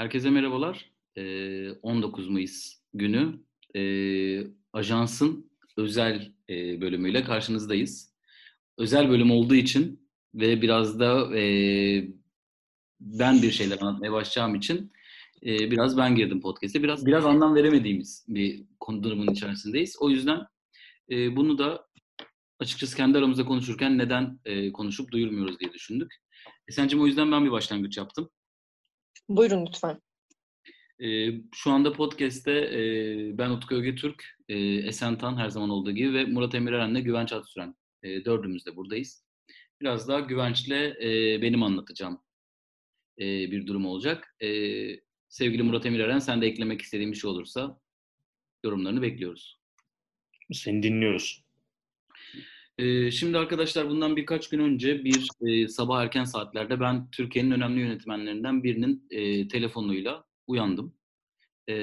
Herkese merhabalar. Ee, 19 Mayıs günü Ajans'ın özel bölümüyle karşınızdayız. Özel bölüm olduğu için ve biraz da ben bir şeyler anlatmaya başlayacağım için biraz ben girdim podcast'e. Biraz biraz anlam veremediğimiz bir durumun içerisindeyiz. O yüzden bunu da açıkçası kendi aramızda konuşurken neden konuşup duyurmuyoruz diye düşündük. Esen'cim o yüzden ben bir başlangıç yaptım. Buyurun lütfen. E, şu anda podcast'te e, ben Utku Ögetürk, e, Esen Tan her zaman olduğu gibi ve Murat Emir Eren'le Güvenç Atsüren. E, dördümüz de buradayız. Biraz daha Güvenç'le e, benim anlatacağım e, bir durum olacak. E, sevgili Murat Emir Eren sen de eklemek istediğin bir şey olursa yorumlarını bekliyoruz. Seni dinliyoruz. Ee, şimdi arkadaşlar bundan birkaç gün önce bir e, sabah erken saatlerde ben Türkiye'nin önemli yönetmenlerinden birinin e, telefonuyla uyandım. E,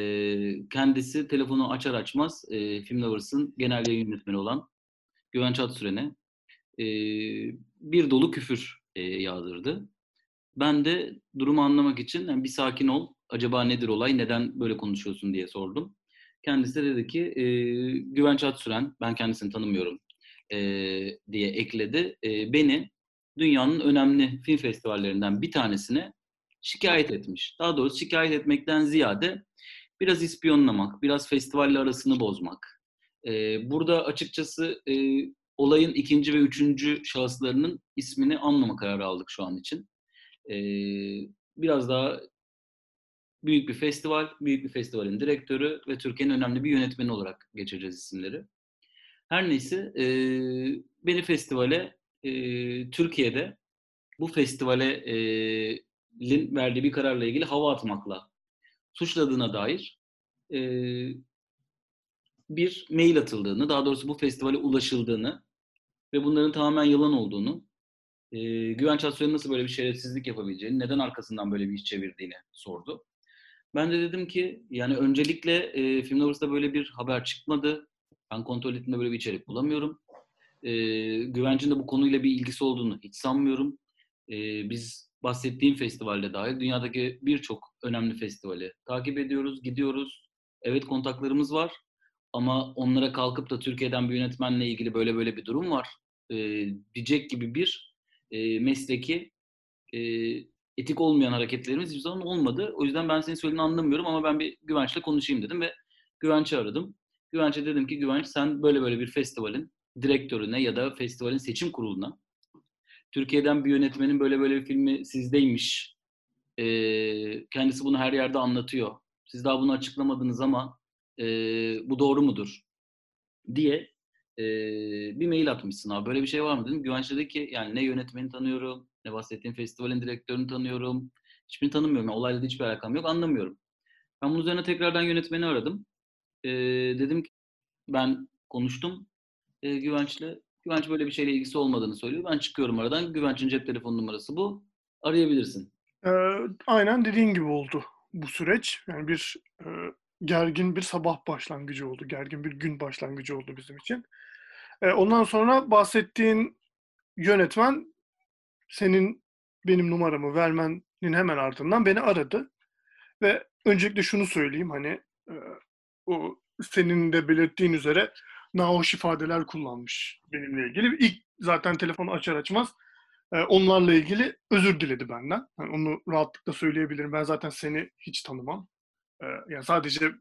kendisi telefonu açar açmaz e, Film Lovers'ın genel yayın yönetmeni olan Güvenç Atsüren'e e, bir dolu küfür e, yağdırdı. Ben de durumu anlamak için yani bir sakin ol, acaba nedir olay, neden böyle konuşuyorsun diye sordum. Kendisi de dedi ki e, Güvenç Atsüren, ben kendisini tanımıyorum e, diye ekledi. E, beni dünyanın önemli film festivallerinden bir tanesine şikayet etmiş. Daha doğrusu şikayet etmekten ziyade biraz ispiyonlamak, biraz festivalle arasını bozmak. E, burada açıkçası e, olayın ikinci ve üçüncü şahıslarının ismini anlama kararı aldık şu an için. E, biraz daha büyük bir festival, büyük bir festivalin direktörü ve Türkiye'nin önemli bir yönetmeni olarak geçeceğiz isimleri. Her neyse e, beni festivale e, Türkiye'de bu festivale e, Lin verdiği bir kararla ilgili hava atmakla suçladığına dair e, bir mail atıldığını, daha doğrusu bu festivale ulaşıldığını ve bunların tamamen yalan olduğunu, e, Güvenç Aslı'nın nasıl böyle bir şerefsizlik yapabileceğini, neden arkasından böyle bir iş çevirdiğini sordu. Ben de dedim ki yani öncelikle e, Film Lovers'da böyle bir haber çıkmadı. Ben kontrol ettiğimde böyle bir içerik bulamıyorum. E, Güvenç'in de bu konuyla bir ilgisi olduğunu hiç sanmıyorum. E, biz bahsettiğim festivalde dahil dünyadaki birçok önemli festivali takip ediyoruz, gidiyoruz. Evet kontaklarımız var ama onlara kalkıp da Türkiye'den bir yönetmenle ilgili böyle böyle bir durum var e, diyecek gibi bir e, mesleki e, etik olmayan hareketlerimiz hiçbir zaman olmadı. O yüzden ben senin söylediğini anlamıyorum ama ben bir Güvenç'le konuşayım dedim ve Güvenç'i aradım. Güvenç'e dedim ki Güvenç sen böyle böyle bir festivalin direktörüne ya da festivalin seçim kuruluna Türkiye'den bir yönetmenin böyle böyle bir filmi sizdeymiş. Ee, kendisi bunu her yerde anlatıyor. Siz daha bunu açıklamadınız ama e, bu doğru mudur? diye e, bir mail atmışsın abi. Böyle bir şey var mı dedim. Güvenç dedi ki yani ne yönetmeni tanıyorum, ne bahsettiğim festivalin direktörünü tanıyorum. Hiçbirini tanımıyorum. Yani olayla da hiçbir alakam yok. Anlamıyorum. Ben bunun üzerine tekrardan yönetmeni aradım. E, dedim ki ben konuştum e, Güvenç'le. Güvenç böyle bir şeyle ilgisi olmadığını söylüyor. Ben çıkıyorum aradan. Güvenç'in cep telefon numarası bu. Arayabilirsin. Ee, aynen dediğin gibi oldu bu süreç. Yani bir e, gergin bir sabah başlangıcı oldu. Gergin bir gün başlangıcı oldu bizim için. E, ondan sonra bahsettiğin yönetmen senin benim numaramı vermenin hemen ardından beni aradı. Ve öncelikle şunu söyleyeyim hani e, o senin de belirttiğin üzere nahoş ifadeler kullanmış benimle ilgili. İlk zaten telefonu açar açmaz e, onlarla ilgili özür diledi benden. Yani onu rahatlıkla söyleyebilirim. Ben zaten seni hiç tanımam. E, yani sadece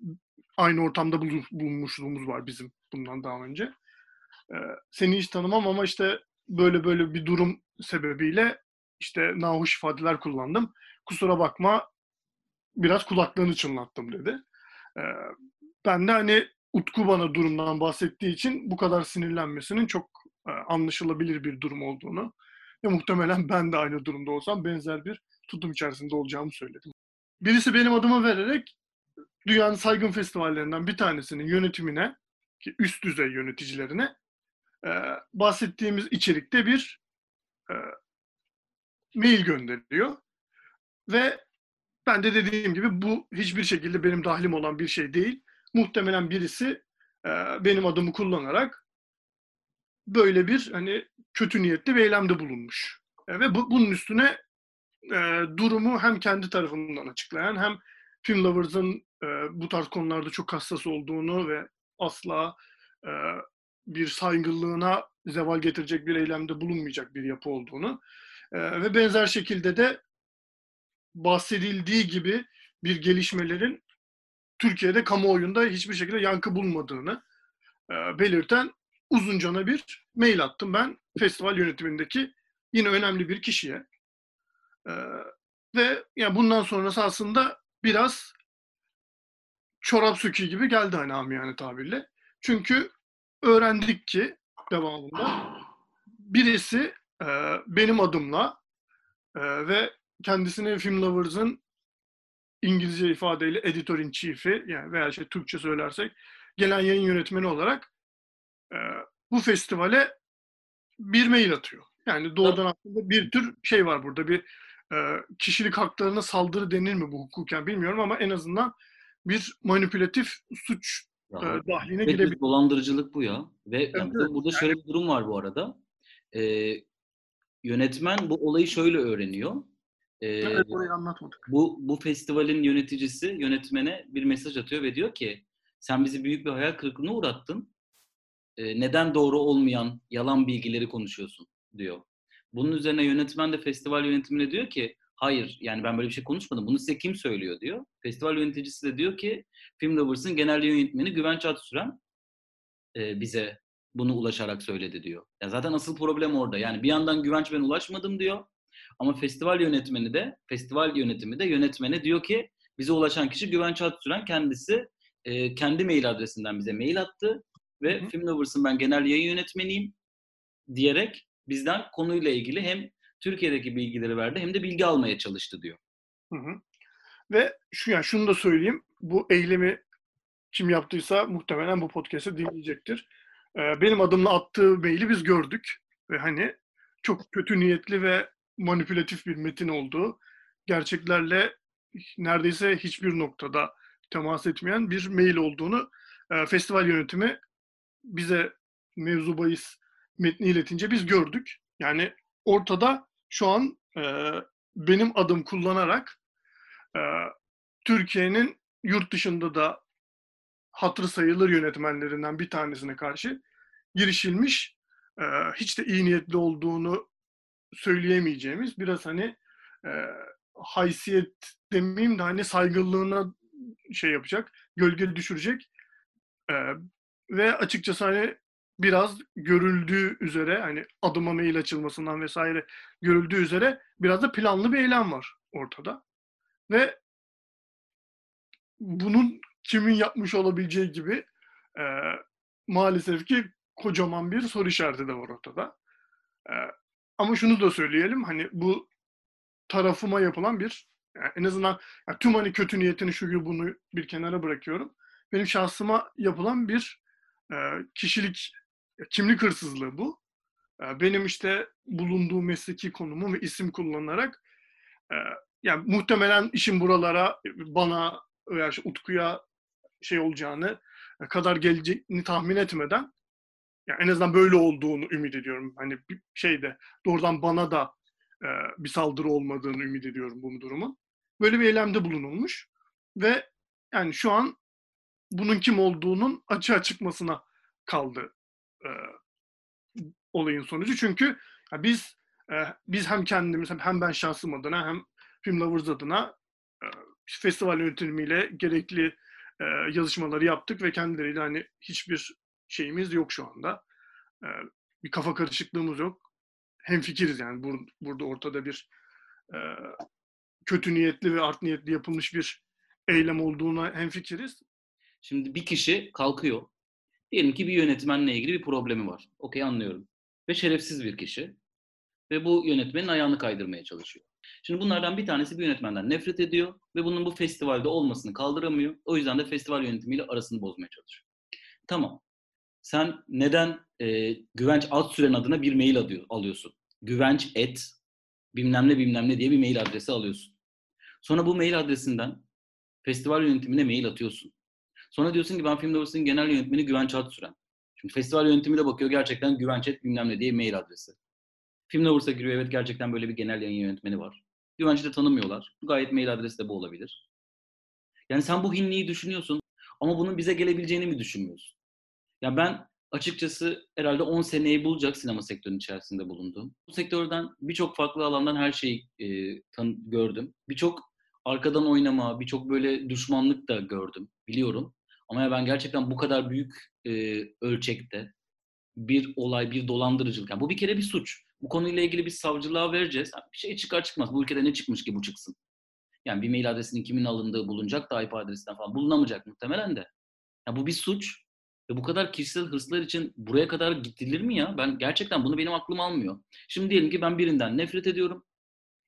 aynı ortamda bulunmuşluğumuz var bizim bundan daha önce. E, seni hiç tanımam ama işte böyle böyle bir durum sebebiyle işte nahoş ifadeler kullandım. Kusura bakma biraz kulaklarını çınlattım dedi. Ben de hani Utku bana durumdan bahsettiği için bu kadar sinirlenmesinin çok e, anlaşılabilir bir durum olduğunu ve muhtemelen ben de aynı durumda olsam benzer bir tutum içerisinde olacağımı söyledim. Birisi benim adımı vererek dünyanın saygın festivallerinden bir tanesinin yönetimine, ki üst düzey yöneticilerine e, bahsettiğimiz içerikte bir e, mail gönderiyor. Ve ben de dediğim gibi bu hiçbir şekilde benim dahlim olan bir şey değil muhtemelen birisi e, benim adımı kullanarak böyle bir hani kötü niyetli bir eylemde bulunmuş. E, ve bu, bunun üstüne e, durumu hem kendi tarafından açıklayan hem Film Lovers'ın e, bu tarz konularda çok hassas olduğunu ve asla e, bir saygınlığına zeval getirecek bir eylemde bulunmayacak bir yapı olduğunu e, ve benzer şekilde de bahsedildiği gibi bir gelişmelerin Türkiye'de kamuoyunda hiçbir şekilde yankı bulmadığını e, belirten uzuncana bir mail attım ben festival yönetimindeki yine önemli bir kişiye. E, ve yani bundan sonrası aslında biraz çorap söküğü gibi geldi hani amiyane tabirle. Çünkü öğrendik ki devamında birisi e, benim adımla e, ve kendisini Film Lovers'ın İngilizce ifadeyle editor in chief'i yani veya işte Türkçe söylersek gelen yayın yönetmeni olarak e, bu festivale bir mail atıyor. Yani doğrudan aslında bir tür şey var burada bir e, kişilik haklarına saldırı denir mi bu hukuken bilmiyorum ama en azından bir manipülatif suç e, dahline Evet, girebilir. dolandırıcılık bu ya. Ve yani Evet, burada, burada şöyle bir durum var bu arada. Ee, yönetmen bu olayı şöyle öğreniyor. Ee, Evet, orayı anlatmadık. bu bu festivalin yöneticisi yönetmene bir mesaj atıyor ve diyor ki sen bizi büyük bir hayal kırıklığına uğrattın. Ee, neden doğru olmayan yalan bilgileri konuşuyorsun diyor. Bunun üzerine yönetmen de festival yönetimine diyor ki hayır yani ben böyle bir şey konuşmadım. Bunu size kim söylüyor diyor. Festival yöneticisi de diyor ki Film Lovers'ın genel yönetmeni Güvenç Atsüren e, bize bunu ulaşarak söyledi diyor. Ya zaten asıl problem orada. Yani bir yandan Güvenç ben ulaşmadım diyor. Ama festival yönetmeni de, festival yönetimi de yönetmene diyor ki bize ulaşan kişi Güvenç Atsüren kendisi e, kendi mail adresinden bize mail attı ve Hı hı. Film Lovers'ın ben genel yayın yönetmeniyim diyerek bizden konuyla ilgili hem Türkiye'deki bilgileri verdi hem de bilgi almaya çalıştı diyor. Hı hı. Ve şu yani şunu da söyleyeyim. Bu eylemi kim yaptıysa muhtemelen bu podcast'ı dinleyecektir. Ee, benim adımla attığı maili biz gördük ve hani çok kötü niyetli ve manipülatif bir metin olduğu, gerçeklerle neredeyse hiçbir noktada temas etmeyen bir mail olduğunu e, festival yönetimi bize mevzu bahis metni iletince biz gördük. Yani ortada şu an e, benim adım kullanarak e, Türkiye'nin yurt dışında da hatırı sayılır yönetmenlerinden bir tanesine karşı girişilmiş e, hiç de iyi niyetli olduğunu söyleyemeyeceğimiz biraz hani e, haysiyet demeyeyim de hani saygınlığına şey yapacak, gölge düşürecek e, ve açıkçası hani biraz görüldüğü üzere hani adıma mail açılmasından vesaire görüldüğü üzere biraz da planlı bir eylem var ortada. Ve bunun kimin yapmış olabileceği gibi e, maalesef ki kocaman bir soru işareti de var ortada. E, ama şunu da söyleyelim hani bu tarafıma yapılan bir yani en azından yani tüm hani kötü niyetini şu bunu bir kenara bırakıyorum. Benim şahsıma yapılan bir e, kişilik kimlik hırsızlığı bu. E, benim işte bulunduğum mesleki konumu ve isim kullanarak e, yani muhtemelen işin buralara bana veya işte Utku'ya şey olacağını kadar geleceğini tahmin etmeden yani en azından böyle olduğunu ümit ediyorum. Hani bir şeyde doğrudan bana da e, bir saldırı olmadığını ümit ediyorum bu durumun. Böyle bir eylemde bulunulmuş ve yani şu an bunun kim olduğunun açığa çıkmasına kaldı e, olayın sonucu. Çünkü ya biz e, biz hem kendimiz hem, ben şahsım adına hem Film Lovers adına e, festival yönetimiyle gerekli e, yazışmaları yaptık ve kendileriyle hani hiçbir şeyimiz yok şu anda. E, bir kafa karışıklığımız yok. Hem fikiriz yani bur- burada ortada bir e, kötü niyetli ve art niyetli yapılmış bir eylem olduğuna hem fikiriz. Şimdi bir kişi kalkıyor. Diyelim ki bir yönetmenle ilgili bir problemi var. Okey anlıyorum. Ve şerefsiz bir kişi. Ve bu yönetmenin ayağını kaydırmaya çalışıyor. Şimdi bunlardan bir tanesi bir yönetmenden nefret ediyor ve bunun bu festivalde olmasını kaldıramıyor. O yüzden de festival yönetimiyle arasını bozmaya çalışıyor. Tamam. Sen neden e, Güvenç Atsüren adına bir mail alıyor, alıyorsun? Güvenç et bilmem ne bilmem ne diye bir mail adresi alıyorsun. Sonra bu mail adresinden festival yönetimine mail atıyorsun. Sonra diyorsun ki ben Film Lovers'ın genel yönetmeni Güvenç Atsüren. Şimdi festival yönetimi de bakıyor gerçekten Güvenç et bilmem ne diye mail adresi. Film Lovers'a giriyor evet gerçekten böyle bir genel yayın yönetmeni var. Güvenç'i de tanımıyorlar. Gayet mail adresi de bu olabilir. Yani sen bu hinliği düşünüyorsun ama bunun bize gelebileceğini mi düşünmüyorsun? Ya ben açıkçası herhalde 10 seneyi bulacak sinema sektörünün içerisinde bulundum. Bu sektörden birçok farklı alandan her şeyi e, tan- gördüm. Birçok arkadan oynama, birçok böyle düşmanlık da gördüm, biliyorum. Ama ya ben gerçekten bu kadar büyük e, ölçekte bir olay, bir dolandırıcılık. Yani bu bir kere bir suç. Bu konuyla ilgili bir savcılığa vereceğiz. Yani bir şey çıkar çıkmaz. Bu ülkede ne çıkmış ki bu çıksın? Yani bir mail adresinin kimin alındığı bulunacak da IP adresinden falan bulunamayacak muhtemelen de. Ya bu bir suç. Ve bu kadar kişisel hırslar için buraya kadar gidilir mi ya? Ben gerçekten bunu benim aklım almıyor. Şimdi diyelim ki ben birinden nefret ediyorum.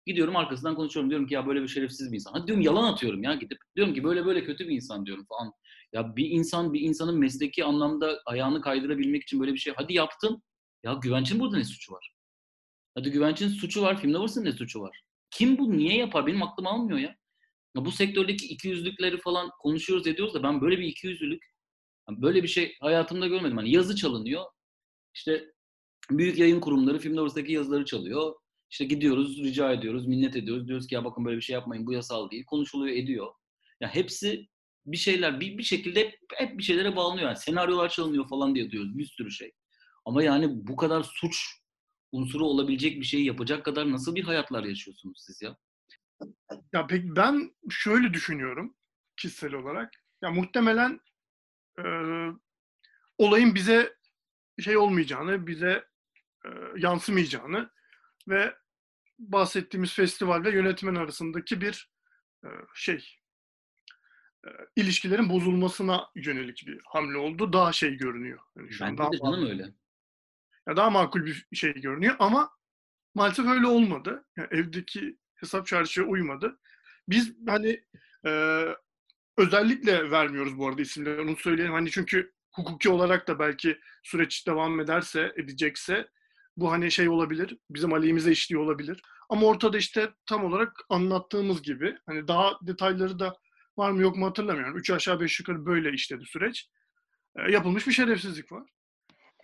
Gidiyorum arkasından konuşuyorum. Diyorum ki ya böyle bir şerefsiz bir insan. Hadi diyorum yalan atıyorum ya gidip. Diyorum ki böyle böyle kötü bir insan diyorum falan. Ya bir insan bir insanın mesleki anlamda ayağını kaydırabilmek için böyle bir şey. Hadi yaptın. Ya Güvenç'in burada ne suçu var? Hadi Güvenç'in suçu var. Film Lovers'ın ne suçu var? Kim bu niye yapar? Benim aklım almıyor ya. ya bu sektördeki ikiyüzlükleri falan konuşuyoruz ediyoruz da ben böyle bir ikiyüzlülük böyle bir şey hayatımda görmedim. Hani yazı çalınıyor. İşte büyük yayın kurumları Film Lovers'daki yazıları çalıyor. İşte gidiyoruz, rica ediyoruz, minnet ediyoruz. Diyoruz ki ya bakın böyle bir şey yapmayın, bu yasal değil. Konuşuluyor, ediyor. Ya hepsi bir şeyler, bir, bir şekilde hep, hep bir şeylere bağlanıyor. Yani senaryolar çalınıyor falan diye diyoruz. Bir sürü şey. Ama yani bu kadar suç unsuru olabilecek bir şeyi yapacak kadar nasıl bir hayatlar yaşıyorsunuz siz ya? Ya peki ben şöyle düşünüyorum kişisel olarak. Ya muhtemelen e, olayın bize şey olmayacağını, bize e, yansımayacağını ve bahsettiğimiz festival ve yönetmen arasındaki bir e, şey e, ilişkilerin bozulmasına yönelik bir hamle oldu. Daha şey görünüyor. Yani şu Bence daha, de canım öyle. ya daha makul bir şey görünüyor ama maalesef öyle olmadı. Yani evdeki hesap çarşıya uymadı. Biz hani e, özellikle vermiyoruz bu arada isimleri onu söyleyelim. Hani çünkü hukuki olarak da belki süreç devam ederse, edecekse bu hani şey olabilir, bizim aleyhimize işliyor olabilir. Ama ortada işte tam olarak anlattığımız gibi hani daha detayları da var mı yok mu hatırlamıyorum. Üç aşağı beş yukarı böyle işledi süreç. E, yapılmış bir şerefsizlik var.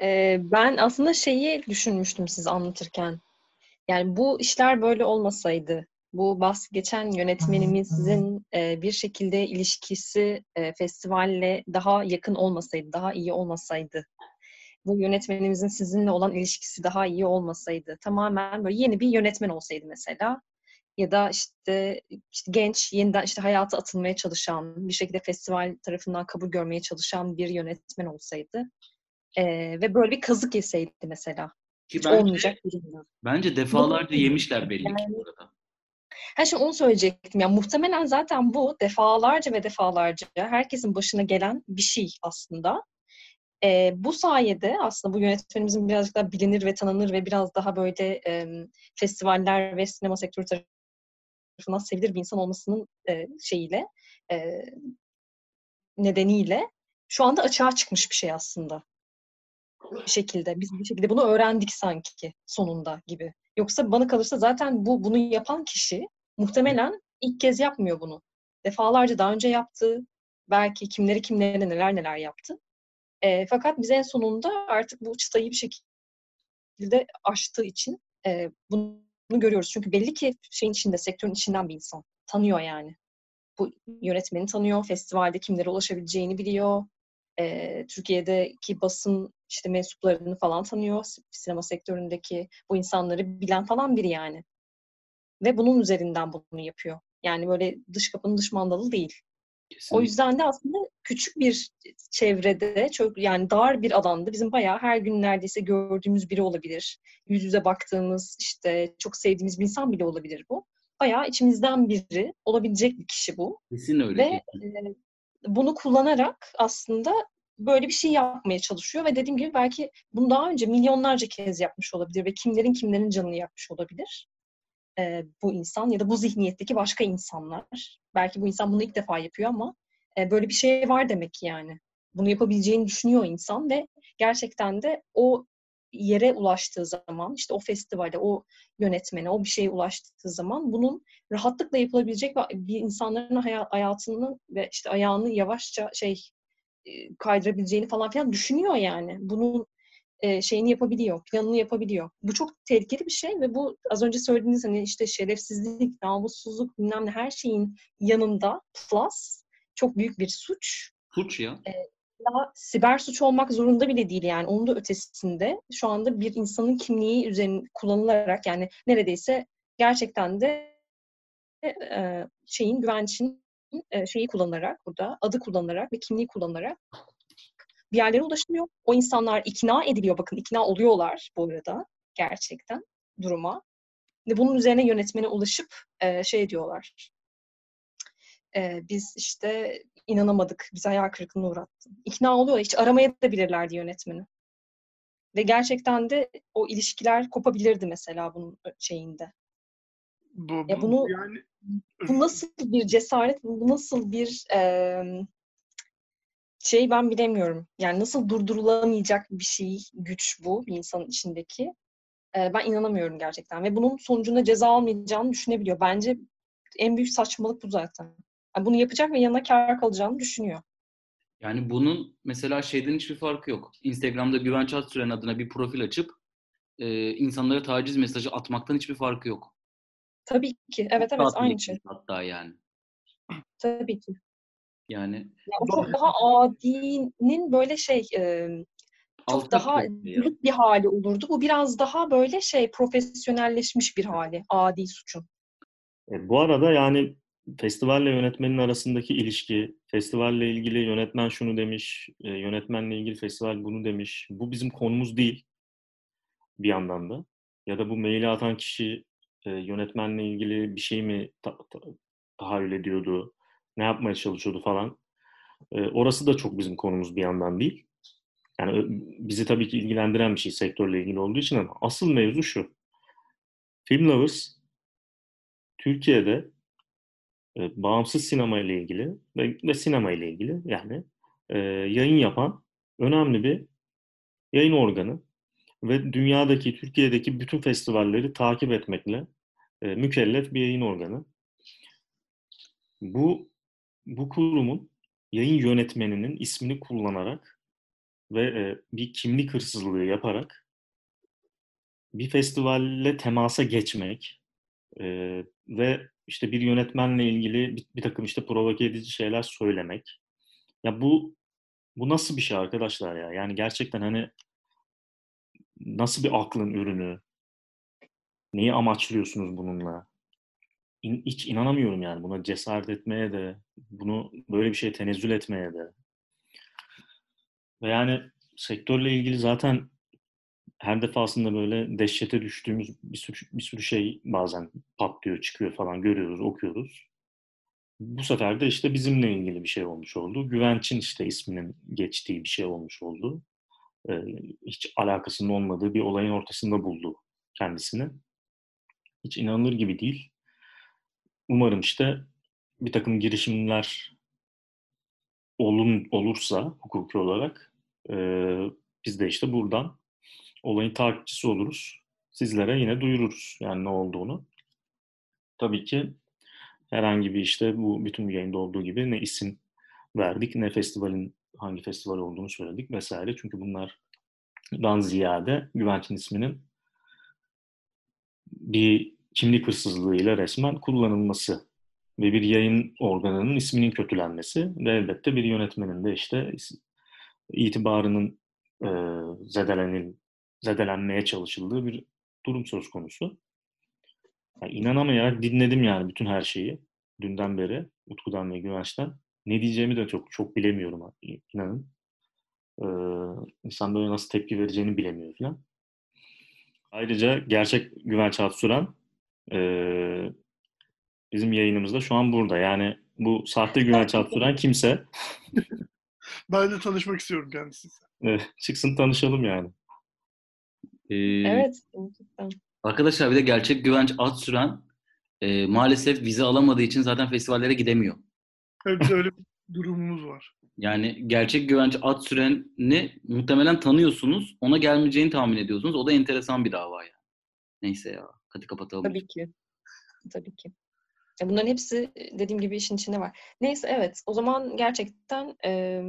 Ee, ben aslında şeyi düşünmüştüm siz anlatırken. Yani bu işler böyle olmasaydı, bu bahsi geçen yönetmenimizin e, bir şekilde ilişkisi e, festivalle daha yakın olmasaydı, daha iyi olmasaydı, bu yönetmenimizin sizinle olan ilişkisi daha iyi olmasaydı, tamamen böyle yeni bir yönetmen olsaydı mesela, ya da işte, işte genç, yeniden işte hayata atılmaya çalışan, bir şekilde festival tarafından kabul görmeye çalışan bir yönetmen olsaydı e, ve böyle bir kazık yeseydi mesela. Ki Hiç bence, olmayacak bence defalarca yemişler belli ki Yani- burada. Ha şimdi onu söyleyecektim. Yani muhtemelen zaten bu defalarca ve defalarca herkesin başına gelen bir şey aslında. Ee, bu sayede aslında bu yönetmenimizin birazcık daha bilinir ve tanınır ve biraz daha böyle e, festivaller ve sinema sektörü tarafından sevilir bir insan olmasının e, şeyiyle e, nedeniyle şu anda açığa çıkmış bir şey aslında. Bir şekilde. Biz bir şekilde bunu öğrendik sanki sonunda gibi. Yoksa bana kalırsa zaten bu bunu yapan kişi muhtemelen ilk kez yapmıyor bunu. Defalarca daha önce yaptı. Belki kimleri kimlere neler neler yaptı. E, fakat biz en sonunda artık bu çıtayı bir şekilde aştığı için e, bunu görüyoruz. Çünkü belli ki şeyin içinde, sektörün içinden bir insan. Tanıyor yani. Bu yönetmeni tanıyor, festivalde kimlere ulaşabileceğini biliyor. E, Türkiye'deki basın işte mensuplarını falan tanıyor. Sinema sektöründeki bu insanları bilen falan biri yani. Ve bunun üzerinden bunu yapıyor. Yani böyle dış kapının dış mandalı değil. O Kesinlikle. yüzden de aslında küçük bir çevrede, çok yani dar bir alanda bizim bayağı her gün neredeyse gördüğümüz biri olabilir. Yüz yüze baktığımız, işte çok sevdiğimiz bir insan bile olabilir bu. Bayağı içimizden biri olabilecek bir kişi bu. Kesin öyle. Ve e, bunu kullanarak aslında böyle bir şey yapmaya çalışıyor ve dediğim gibi belki bunu daha önce milyonlarca kez yapmış olabilir ve kimlerin kimlerin canını yakmış olabilir e, bu insan ya da bu zihniyetteki başka insanlar. Belki bu insan bunu ilk defa yapıyor ama e, böyle bir şey var demek ki yani. Bunu yapabileceğini düşünüyor insan ve gerçekten de o yere ulaştığı zaman, işte o festivale, o yönetmene, o bir şeye ulaştığı zaman bunun rahatlıkla yapılabilecek ve bir insanların haya- hayatını ve işte ayağını yavaşça şey e, kaydırabileceğini falan filan düşünüyor yani. Bunun e, şeyini yapabiliyor, planını yapabiliyor. Bu çok tehlikeli bir şey ve bu az önce söylediğiniz hani işte şerefsizlik, namussuzluk bilmem ne her şeyin yanında plus çok büyük bir suç. Suç ya. Daha siber suç olmak zorunda bile değil yani. Onun da ötesinde şu anda bir insanın kimliği üzerine kullanılarak yani neredeyse gerçekten de e, şeyin güvençin e, şeyi kullanılarak burada adı kullanılarak ve kimliği kullanılarak bir yerlere ulaşılıyor. O insanlar ikna ediliyor. Bakın ikna oluyorlar bu arada gerçekten duruma. Ve bunun üzerine yönetmene ulaşıp e, şey diyorlar. E, biz işte inanamadık. Bizi hayal kırıklığına uğrattın. İkna oluyor. Hiç aramaya da bilirlerdi yönetmeni. Ve gerçekten de o ilişkiler kopabilirdi mesela bunun şeyinde. Bu, Ya bunu- yani Bu nasıl bir cesaret, bu nasıl bir eee, şey ben bilemiyorum. Yani nasıl durdurulamayacak bir şey, güç bu bir insanın içindeki. Eee, ben inanamıyorum gerçekten. Ve bunun sonucunda ceza almayacağını düşünebiliyor. Bence en büyük saçmalık bu zaten. Yani bunu yapacak ve yanına kar kalacağını düşünüyor. Yani bunun mesela şeyden hiçbir farkı yok. Instagram'da Güvenç Atsüren adına bir profil açıp e, insanlara taciz mesajı atmaktan hiçbir farkı yok. Tabii ki. Evet evet aynı şey. Hatta yani. Tabii ki. Yani Ya o çok daha adinin böyle şey eee, çok alçak daha büyük bir hali olurdu. Bu biraz daha böyle şey profesyonelleşmiş bir hali adi suçun. E, bu arada yani festivalle yönetmenin arasındaki ilişki, festivalle ilgili yönetmen şunu demiş, e, yönetmenle ilgili festival bunu demiş. Bu bizim konumuz değil bir yandan da. Ya da bu maili atan kişi e, yönetmenle ilgili bir şey mi ta- ta- tahayyül ediyordu, ne yapmaya çalışıyordu falan. E, orası da çok bizim konumuz bir yandan değil. Yani bizi tabii ki ilgilendiren bir şey sektörle ilgili olduğu için ama asıl mevzu şu. Film Lovers Türkiye'de bağımsız sinema ile ilgili ve, ve sinema ile ilgili yani e, yayın yapan önemli bir yayın organı ve dünyadaki, Türkiye'deki bütün festivalleri takip etmekle e, mükellef bir yayın organı. Bu bu kurumun yayın yönetmeninin ismini kullanarak ve e, bir kimlik hırsızlığı yaparak bir festivalle temasa geçmek e, ve işte bir yönetmenle ilgili bir, bir takım işte provoke edici şeyler söylemek. Ya bu bu nasıl bir şey arkadaşlar ya? Yani gerçekten hani nasıl bir aklın ürünü? Neyi amaçlıyorsunuz bununla? İn- hiç inanamıyorum yani buna cesaret etmeye de, bunu böyle bir şeye tenezzül etmeye de. Ve yani sektörle ilgili zaten her defasında böyle dehşete düştüğümüz bir sürü, bir sürü şey bazen patlıyor, çıkıyor falan görüyoruz, okuyoruz. Bu sefer de işte bizimle ilgili bir şey olmuş oldu. Güvenç'in işte isminin geçtiği bir şey olmuş oldu. Ee, hiç alakasının olmadığı bir olayın ortasında buldu kendisini. Hiç inanılır gibi değil. Umarım işte bir takım girişimler olun, olursa hukuki olarak e, biz de işte buradan olayın takipçisi oluruz. Sizlere yine duyururuz yani ne olduğunu. Tabii ki herhangi bir işte bu bütün yayında olduğu gibi ne isim verdik ne festivalin hangi festival olduğunu söyledik vesaire. Çünkü bunlardan ziyade Güvenç'in isminin bir kimlik hırsızlığıyla resmen kullanılması ve bir yayın organının isminin kötülenmesi ve elbette bir yönetmenin de işte itibarının e, zedelenil, zedelenmeye çalışıldığı bir durum söz konusu. Yani inanamayarak dinledim yani bütün her şeyi dünden beri Utku'dan ve Güvenç'ten. Ne diyeceğimi de çok çok bilemiyorum inanın. Ee, insan böyle nasıl tepki vereceğini bilemiyor falan. Ayrıca gerçek Güvenç Atsuran e, bizim yayınımızda şu an burada. Yani bu sahte Güvenç Atsuran kimse ben de tanışmak istiyorum kendisiyle. e, çıksın tanışalım yani. Ee, Evet. Arkadaşlar bir de gerçek Güvenç Atsüren e, maalesef vize alamadığı için zaten festivallere gidemiyor. Evet, öyle bir durumumuz var. Yani gerçek Güvenç Atsüren'i muhtemelen tanıyorsunuz. Ona gelmeyeceğini tahmin ediyorsunuz. O da enteresan bir dava yani. Neyse ya. Hadi kapatalım. Tabii ki. Tabii ki. Ya bunların hepsi dediğim gibi işin içinde var. Neyse evet. O zaman gerçekten e,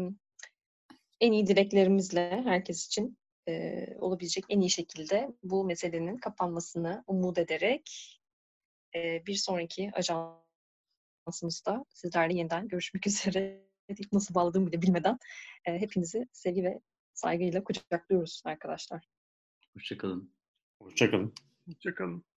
en iyi dileklerimizle herkes için e, olabilecek en iyi şekilde bu meselenin kapanmasını umut ederek e, bir sonraki ajansımızda sizlerle yeniden görüşmek üzere. Nasıl bağladığımı bile bilmeden e, hepinizi sevgi ve saygıyla kucaklıyoruz arkadaşlar. Hoşçakalın. Hoşçakalın. Hoşçakalın.